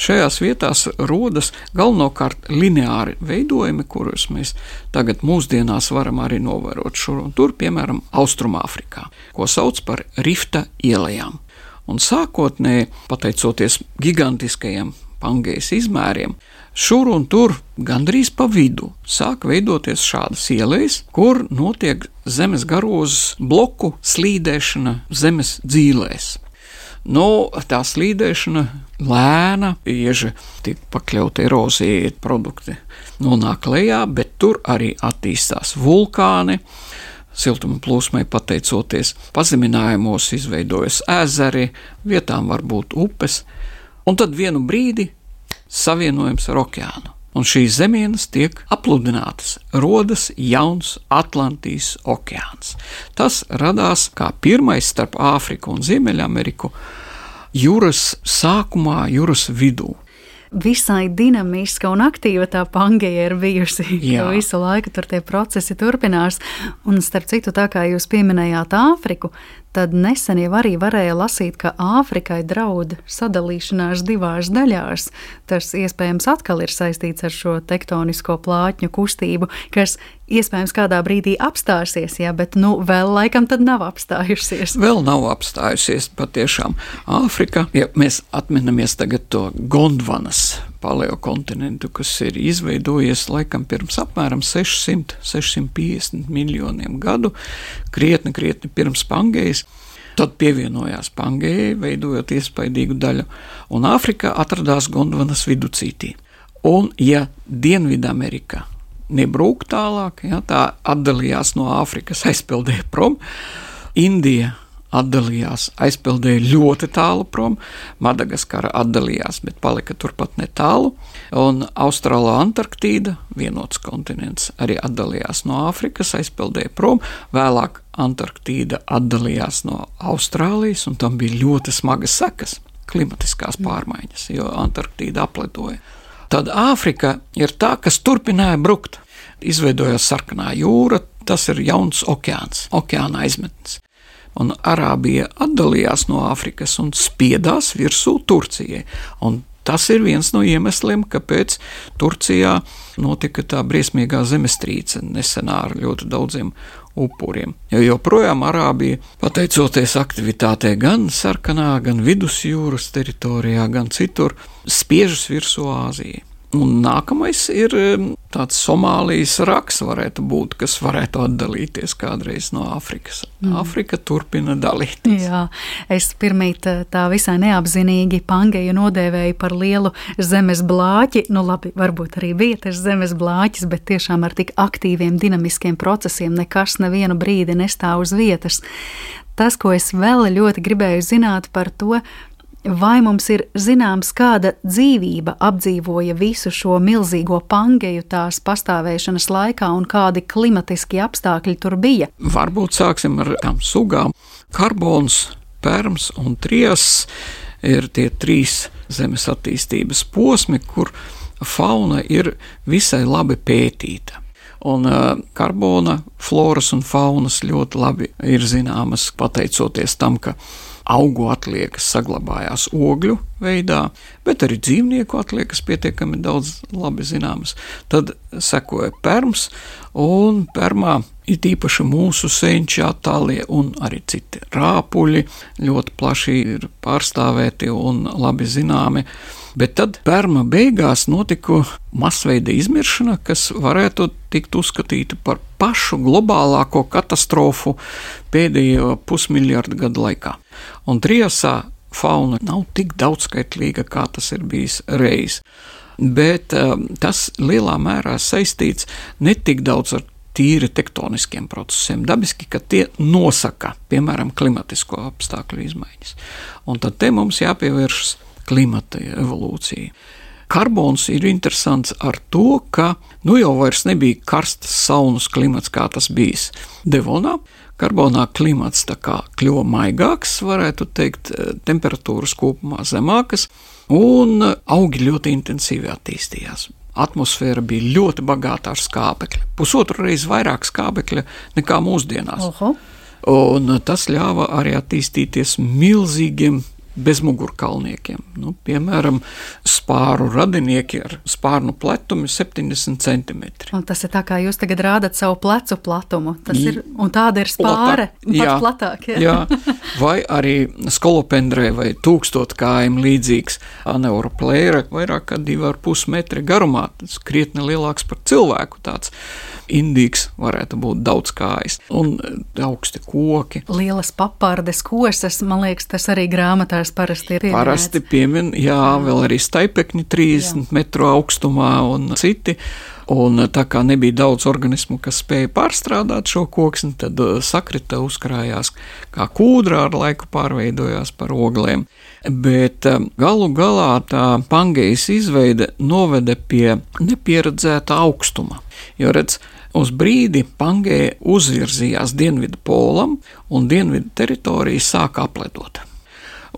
Šajās vietās rodas galvenokārt lineāri veidojumi, kurus mēs tagad mūsdienās varam arī novērot šur un tur, piemēram, Austrumāfrikā, ko sauc par rifta ielām. Un sākotnēji, pateicoties gigantiskajiem Pangejas izmēriem, Šur un tur, gandrīz pa vidu, sāk veidoties šādas ielas, kur notiek zemes garozes bloku slīdēšana zemes dzīvēs. Nu, tā slīdēšana lēna, bieži tiek pakļauti erozijai, produkti nonāk lejā, bet tur arī attīstās vulkāni. Siltuma plūsmai pateicoties, pazeminājumos izveidojas ezeri, vietām var būt upes, un tad vienu brīdi savienojums ar okeānu. Un šīs zemienes tiek apludinātas, rodas jauns Atlantijas okeāns. Tas radās kā pirmais starp Āfriku un Ziemeļameriku jūras sākumā, jūras vidū visai dinamiska un aktīva tā pangeja ir bijusi. Visu laiku tur tie procesi turpinās. Un starp citu, tā kā jūs pieminējāt Āfriku, tad nesen jau arī varēja lasīt, ka Āfrikai draud sadalīšanās divās daļās. Tas iespējams atkal ir saistīts ar šo tektonisko plātņu kustību, kas iespējams kādā brīdī apstāsies, jā, bet nu vēl laikam tad nav apstājusies. Vēl nav apstājusies patiešām Āfrika. Ja mēs atminamies tagad to Gondvanas paleokontinentu, kas ir izveidojies laikam pirms apmēram 600-650 miljoniem gadu, krietni, krietni pirms Pangejas. Tad pievienojās Pangējai, veidojot iespaidīgu daļu, un Āfrikā atradās Gondvanas viducītī. Un, ja Dienvidamerika nebrūk tālāk, ja, tā atdalījās no Āfrikas, aizpildīja prom, Indija atdalījās, aizpildīja ļoti tālu prom. Madagaskara atdalījās, bet palika turpat netālu. Un Austrālā Antarktīda, vienots kontinents, arī atdalījās no Āfrikas, aizpildīja prom. Vēlāk Antarktīda atdalījās no Austrālijas, un tam bija ļoti smagas sekas, klimatiskās pārmaiņas, jo Antarktīda aplidoja. Tad Āfrika ir tā, kas turpināja brukt. Izveidojās sarkanā jūra, tas ir jauns okeāns, okeāna aizmetnis. Un Arābija atdalījās no Āfrikas un spiedās virsū Turcijai. Un tas ir viens no iemesliem, kāpēc Turcijā notika tā briesmīgā zemestrīce nesenā ar ļoti daudziem upuriem. Jo joprojām Arābija, pateicoties aktivitātei gan sarkanā, gan vidusjūras teritorijā, gan citur, spiežas virsū Āzijai. Un nākamais ir tāds Somālijas raks, varētu būt, kas varētu atdalīties kādreiz no Āfrikas. Mm. Āfrika turpina dalīties. Jā, es pirmīt tā visai neapzinīgi Pangeju nodēvēju par lielu zemes blāķi. Nu, labi, varbūt arī bija tas zemes blāķis, bet tiešām ar tik aktīviem, dinamiskiem procesiem nekas nevienu brīdi nestāv uz vietas. Tas, ko es vēl ļoti gribēju zināt par to, Vai mums ir zināms, kāda dzīvība apdzīvoja visu šo milzīgo pangeju tās pastāvēšanas laikā un kādi klimatiski apstākļi tur bija? Varbūt sāksim ar tām sugām. Karbons, perms un tries ir tie trīs zemes attīstības posmi, kur fauna ir visai labi pētīta. Un karbona floras un faunas ļoti labi ir zināmas pateicoties tam, ka augu atliekas saglabājās ogļu veidā, bet arī dzīvnieku atliekas pietiekami daudz labi zināmas. Tad sekoja perms, un permā it īpaši mūsu senči attālie un arī citi rāpuļi ļoti plaši ir pārstāvēti un labi zināmi. Bet tad pērma beigās notika masveida izmiršana, kas varētu tikt uzskatīta par pašu globālāko katastrofu pēdējo pusmiljardu gadu laikā. Un Triasā fauna nav tik daudzskaitlīga, kā tas ir bijis reiz. Bet um, tas lielā mērā saistīts ne tik daudz ar tīri tektoniskiem procesiem, dabiski, ka tie nosaka, piemēram, klimatisko apstākļu izmaiņas. Un tad te mums jāpievēršas klimata evolūcija. Karbons ir interesants ar to, ka nu jau vairs nebija karsts saunas klimats, kā tas bijis Devonā. Karbonā klimats kļuva maigāks, varētu teikt, temperatūras kopumā zemākas, un augi ļoti intensīvi attīstījās. Atmosfēra bija ļoti bagāta ar skābekli. Pusotru reizi vairāk skābekļa nekā mūsdienās. Oho. Un tas ļāva arī attīstīties milzīgiem bezmugurkalniekiem. Nu, piemēram, spāru radinieki ar spārnu pletumu 70 cm. Un tas ir tā, kā jūs tagad rādat savu plecu platumu. Tas ir, un tāda ir spāre, jā, platāk. Jā. jā, vai arī skolopendrē vai tūkstotkājiem līdzīgs aneuroplēra, vairāk kā 2,5 metri garumā, tas krietni lielāks par cilvēku tāds indīgs, varētu būt daudz kājas un augsti koki. Lielas papardes, kosas, man liekas, tas arī grāmatās parasti ir. Pieminēts. Parasti piemin, jā, vēl arī staipekņi 30 jā. metru augstumā un citi. Un tā kā nebija daudz organismu, kas spēja pārstrādāt šo koksni, tad uh, sakrita uzkrājās kā kūdra, ar laiku pārveidojās par oglēm. Bet um, galu galā tā pangejas izveide noveda pie nepieredzēta augstuma. Jo redz, Uz brīdi Pangēja uzvirzījās dienvidu polam, un dienvidu teritorija sāka apledot.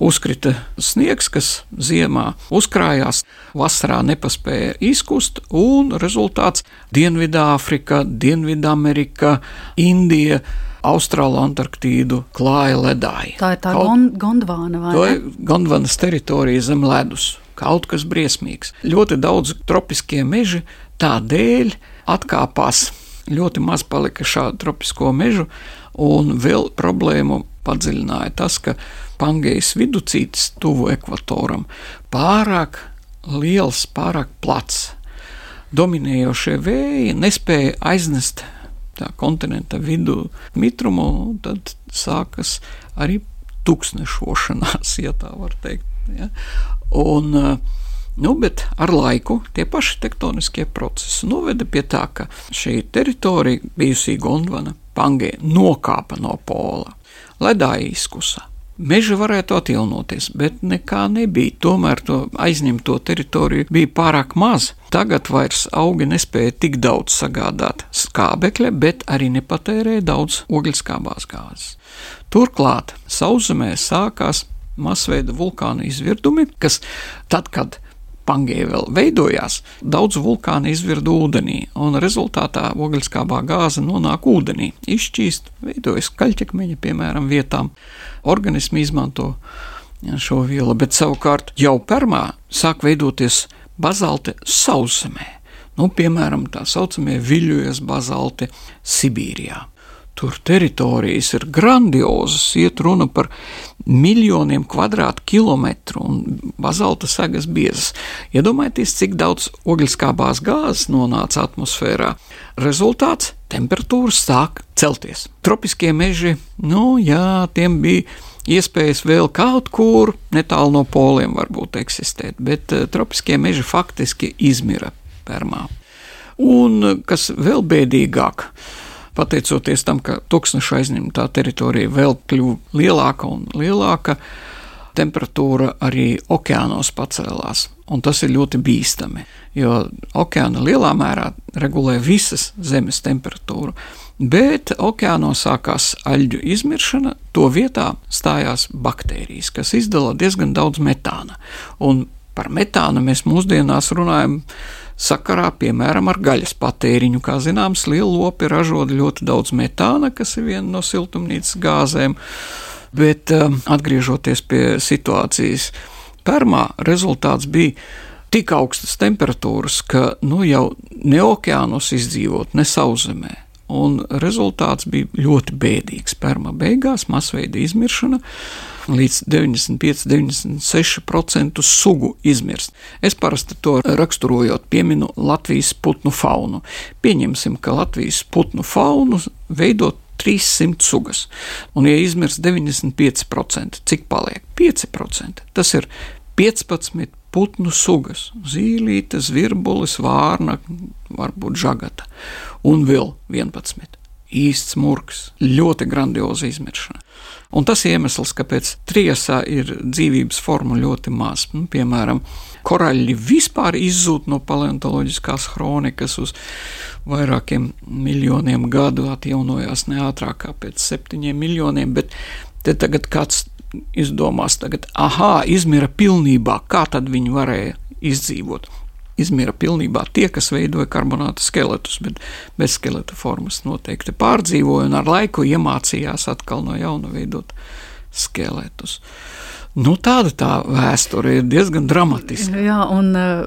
Uzkrita sniegs, kas ziemā uzkrājās, vasarā nepaspēja izkust, un rezultāts - Dienvidāfrika, Dienvidamerika, Indija. Austrāla Antarktīdu klāja ledāji. Tā ir tā Kaut, Gondvāna vai ne? Gondvānas teritorija zem ledus. Kaut kas briesmīgs. Ļoti daudz tropiskie meži tādēļ atkāpās ļoti maz palika šādu tropisko mežu, un vēl problēmu padziļināja tas, ka Pangejas viducītis tuvu ekvatoram pārāk liels, pārāk plats. Dominējošie vēji nespēja aiznest tā kontinenta vidu mitrumu, un tad sākas arī tūkstnešošanās, ja tā var teikt. Ja? Un, Nu, bet ar laiku tie paši tektoniskie procesi noveda pie tā, ka šī teritorija, bijusī Gondvana, Pangē, nokāpa no pola, ledā izkusa. Meži varētu atjaunoties, bet nekā nebija. Tomēr to aizņemto teritoriju bija pārāk maz. Tagad vairs augi nespēja tik daudz sagādāt skābekļa, bet arī nepatērēja daudz ogļskābās gāzes. Turklāt sauszemē sākās masveida vulkānu izvirdumi, kas tad, kad Pangēja vēl veidojās, daudz vulkānu izvirda ūdenī, un rezultātā ogliskābā gāze nonāk ūdenī, izšķīst, veidojas kaļķekmeņa, piemēram, vietām. Organismi izmanto šo vielu, bet savukārt jau permā sāk veidoties bazalte sauszemē. Nu, piemēram, tā saucamie viļņojas bazalti Sibīrijā. Tur teritorijas ir grandiozas, iet runa par miljoniem kvadrātkilometru un bazalta sagas biezas. Iedomājieties, cik daudz ogliskābās gāzes nonāca atmosfērā. Rezultāts - temperatūras sāk celties. Tropiskie meži, nu jā, tiem bija iespējas vēl kaut kur netālu no poliem varbūt eksistēt, bet uh, tropiskie meži faktiski izmira permā. Un kas vēl bēdīgāk, pateicoties tam, ka tūkstoša aizņemtā teritorija vēl kļuva lielāka un lielāka, temperatūra arī okeānos pacēlās. Un tas ir ļoti bīstami, jo okeāna lielā mērā regulē visas zemes temperatūru. Bet okeānos sākās aļģu izmiršana, to vietā stājās baktērijas, kas izdala diezgan daudz metāna. Un par metānu mēs mūsdienās runājam sakarā, piemēram, ar gaļas patēriņu. Kā zināms, lielopi ražo ļoti daudz metāna, kas ir viena no siltumnīcas gāzēm. Bet um, atgriežoties pie situācijas, permā rezultāts bija tik augstas temperatūras, ka nu, jau ne okeānos izdzīvot, ne sauszemē. Un rezultāts bija ļoti bēdīgs. Perma beigās masveida izmiršana līdz 95-96% sugu izmirst. Es parasti to raksturojot, pieminu Latvijas putnu faunu. Pieņemsim, ka Latvijas putnu faunu veido 300 sugas, un, ja izmirst 95%, cik paliek? 5%. Tas ir 15 putnu sugas - zīlīte, zvirbulis, vārna, varbūt žagata, un vēl 11 īsts murgs, ļoti grandioza izmiršana. Un tas iemesls, kāpēc triesā ir dzīvības forma ļoti maz. Nu, piemēram, koraļi vispār izzūd no paleontoloģiskās kronikas uz vairākiem miljoniem gadu, atjaunojās ne ātrāk kā pēc septiņiem miljoniem, bet te tagad kāds izdomās, tagad, ah, izmira pilnībā, kā tad viņi varēja izdzīvot izmira pilnībā tie, kas veidoja karbonāta skeletus, bet bez skeleta formas noteikti pārdzīvoja un ar laiku iemācījās atkal no jauna veidot skeletus. Nu, tāda tā vēsture ir diezgan dramatiska. Jā, un eh,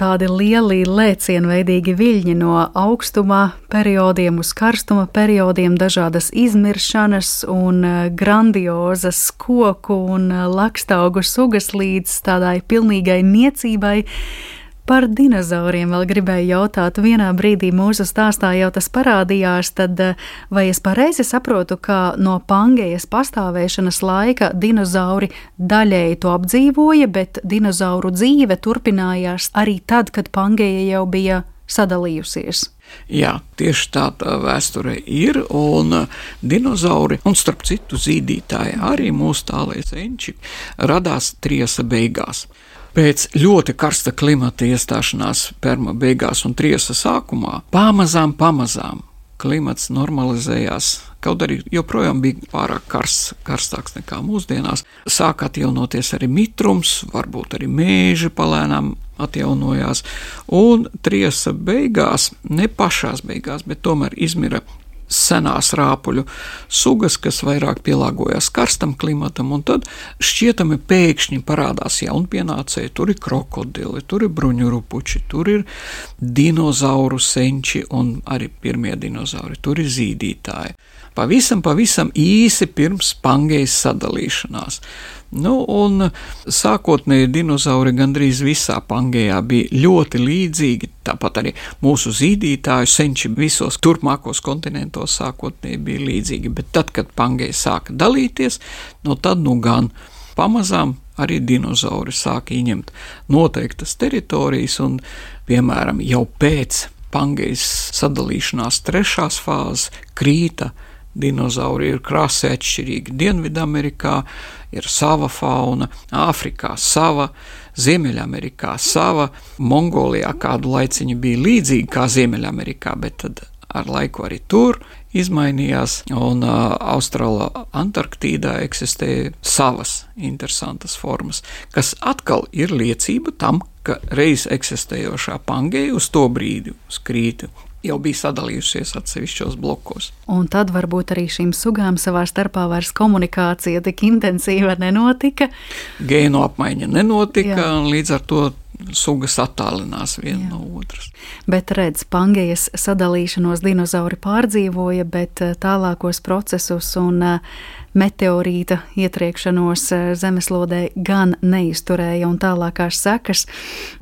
tādi lieli lēcienveidīgi viļņi no augstuma periodiem uz karstuma periodiem, dažādas izmiršanas un eh, grandiozas koku un eh, lakstaugu sugas līdz tādai pilnīgai niecībai. Par dinozauriem vēl gribēju jautāt. Vienā brīdī mūsu stāstā jau tas parādījās, tad eh, vai es pareizi saprotu, ka no Pangejas pastāvēšanas laika dinozauri daļēji to apdzīvoja, bet dinozauru dzīve turpinājās arī tad, kad Pangeja jau bija sadalījusies? Jā, tieši tā tā vēsture ir. Un eh, dinozauri, un starp citu zīdītāji, arī mūsu tālēji senči, radās triesa beigās. Pēc ļoti karsta klimata iestāšanās Perma beigās un Triesa sākumā pamazām, pamazām klimats normalizējās. Kaut arī joprojām bija pārāk karsts, karstāks nekā mūsdienās. Sāk atjaunoties arī mitrums, varbūt arī mēži palēnām atjaunojās. Un triesa beigās, ne pašās beigās, bet tomēr izmira senās rāpuļu sugas, kas vairāk pielāgojas karstam klimatam, un tad šķietami pēkšņi parādās jaunpienācēji. Tur ir krokodili, tur ir bruņurupuči, tur ir dinozauru senči un arī pirmie dinozauri, tur ir zīdītāji. Pavisam, pavisam īsi pirms Pangejas sadalīšanās. Nu, un sākotnēji dinozauri gandrīz visā Pangejā bija ļoti līdzīgi. Tāpat arī mūsu zīdītāju senči visos turpmākos kontinentos sākotnēji bija līdzīgi. Bet tad, kad Pangeja sāka dalīties, no tad nu gan pamazām arī dinozauri sāka ieņemt noteiktas teritorijas, un, piemēram, jau pēc Pangejas sadalīšanās trešās fāzes krīta dinozauri ir krasi atšķirīgi. Dienvidamerikā ir sava fauna, Āfrikā sava, Ziemeļamerikā sava, Mongolijā kādu laiciņu bija līdzīga kā Ziemeļamerikā, bet tad ar laiku arī tur izmainījās, un uh, Austrālā Antarktīdā eksistē savas interesantas formas, kas atkal ir liecība tam, ka reiz eksistējošā Pangeja uz to brīdi uz Krītu jau bija sadalījušies atsevišķos blokos. Un tad varbūt arī šīm sugām savā starpā vairs komunikācija tik intensīva nenotika. Gēnu apmaiņa nenotika, Jā. līdz ar to sugas attālinās viena no otras. Bet redz, Pangejas sadalīšanos dinozauri pārdzīvoja, bet eh, tālākos procesus un uh, meteorīta ietriekšanos eh, zemeslodē gan neizturēja un tālākās sekas.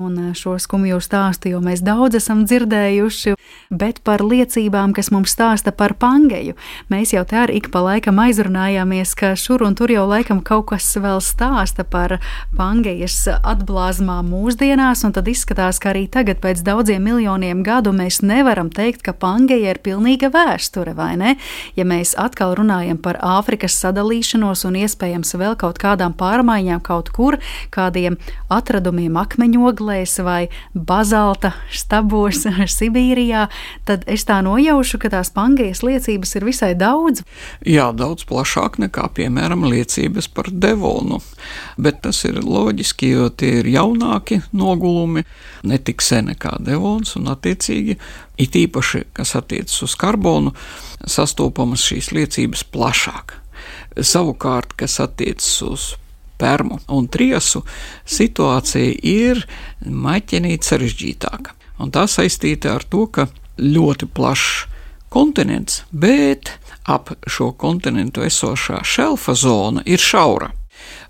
Un eh, šo skumju stāstu jau mēs daudz esam dzirdējuši, bet par liecībām, kas mums stāsta par Pangeju, mēs jau te arī ik pa laikam aizrunājāmies, ka šur un tur jau laikam kaut kas vēl stāsta par Pangejas atblāzmām mūsdienās, un tad izskatās, ka arī tagad pēc daudziem miljoniem gadu mēs nevaram teikt, ka Pangeja ir pilnīga vēsture, vai ne? Ja mēs atkal runājam par Āfrikas sadalīšanos un iespējams vēl kaut kādām pārmaiņām kaut kur, kādiem atradumiem akmeņoglēs vai bazalta stabos Sibīrijā, tad es tā nojaušu, ka tās Pangejas liecības ir visai daudz. Jā, daudz plašāk nekā, piemēram, liecības par Devonu. Bet tas ir loģiski, jo tie ir jaunāki nogulumi, ne tik seni kā Devons, un attiecīgi, it īpaši, kas attiecas uz karbonu, sastopamas šīs liecības plašāk. Savukārt, kas attiecas uz permu un triesu, situācija ir maķenīt sarežģītāka. Un tā saistīta ar to, ka ļoti plašs kontinents, bet ap šo kontinentu esošā šelfa zona ir šaura.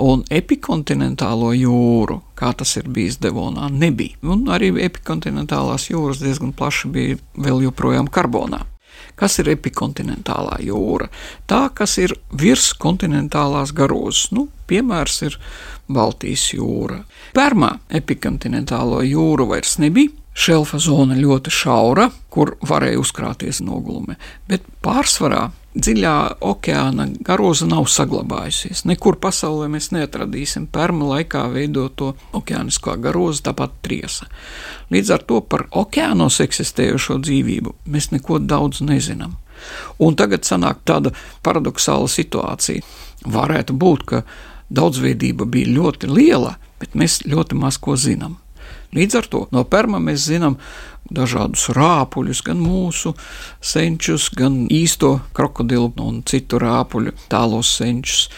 Un epikontinentālo jūru, kā tas ir bijis Devonā, nebija. Un arī epikontinentālās jūras diezgan plaši bija vēl joprojām karbonā. Kas ir epikontinentālā jūra? Tā, kas ir virs kontinentālās garozes. Nu, piemērs ir Baltijas jūra. Pērmā epikontinentālo jūru vairs nebija. Šelfa zona ļoti šaura, kur varēja uzkrāties nogulumi, bet pārsvarā dziļā okeāna garoza nav saglabājusies. Nekur pasaulē mēs neatradīsim perma laikā veidoto okeānisko garozu, tāpat triesa. Līdz ar to par okeānos eksistējošo dzīvību mēs neko daudz nezinām. Un tagad sanāk tāda paradoxāla situācija. Varētu būt, ka daudzveidība bija ļoti liela, bet mēs ļoti maz ko zinām. Līdz ar to no perma mēs zinām dažādus rāpuļus, gan mūsu senčus, gan īsto krokodilu un citu rāpuļu tālos senčus.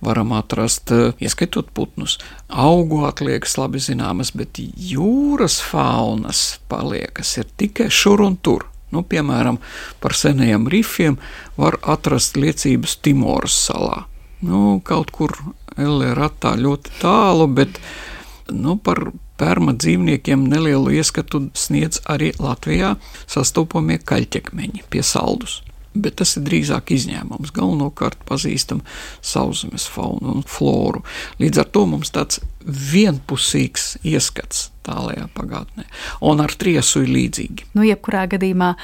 Varam atrast, eh, ieskaitot putnus. Augu atliekas labi zināmas, bet jūras faunas paliekas ir tikai šur un tur. Nu, piemēram, par senajiem rifiem var atrast liecības Timoras salā. Nu, kaut kur Elēratā ļoti tālu, bet nu, par pērma dzīvniekiem nelielu ieskatu sniedz arī Latvijā sastopamie kaļķekmeņi pie saldus. Bet tas ir drīzāk izņēmums. Galvenokārt pazīstam sauszemes faunu un floru. Līdz ar to mums tāds vienpusīgs ieskats tālajā pagātnē. Un ar triesu ir līdzīgi. Nu, jebkurā gadījumā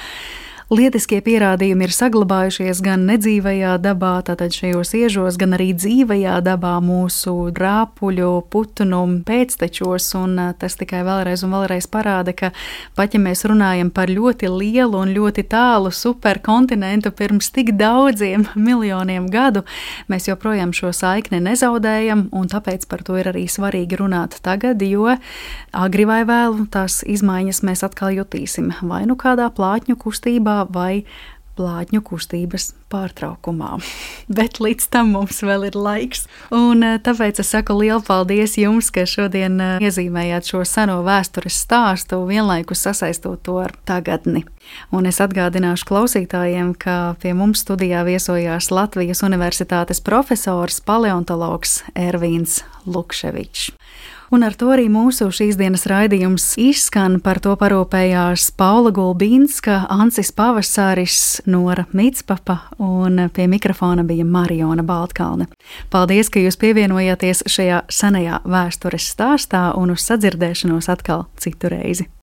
Lietiskie pierādījumi ir saglabājušies gan nedzīvajā dabā, tātad šajos iežos, gan arī dzīvajā dabā mūsu rāpuļu, putnu pēctečos, un tas tikai vēlreiz un vēlreiz parāda, ka pat ja mēs runājam par ļoti lielu un ļoti tālu superkontinentu pirms tik daudziem miljoniem gadu, mēs joprojām šo saikni nezaudējam, un tāpēc par to ir arī svarīgi runāt tagad, jo agri vai vēlu tās izmaiņas mēs atkal jutīsim. Vai nu kādā plātņu kustībā, vai plātņu kustības pārtraukumā. Bet līdz tam mums vēl ir laiks. Un eh, tāpēc es saku lielu paldies jums, ka šodien eh, iezīmējāt šo seno vēstures stāstu, vienlaikus sasaistot to ar tagadni. Un es atgādināšu klausītājiem, ka pie mums studijā viesojās Latvijas Universitātes profesors paleontologs Ervīns Lukševičs. Un ar to arī mūsu šīs dienas raidījums izskan. Par to parūpējās Paula Gulbīnska, Ancis Pavasaris, Nora Mitspapa un pie mikrofona bija Mariona Baltkalne. Paldies, ka jūs pievienojāties šajā senajā vēstures stāstā un uz sadzirdēšanos atkal citu reizi.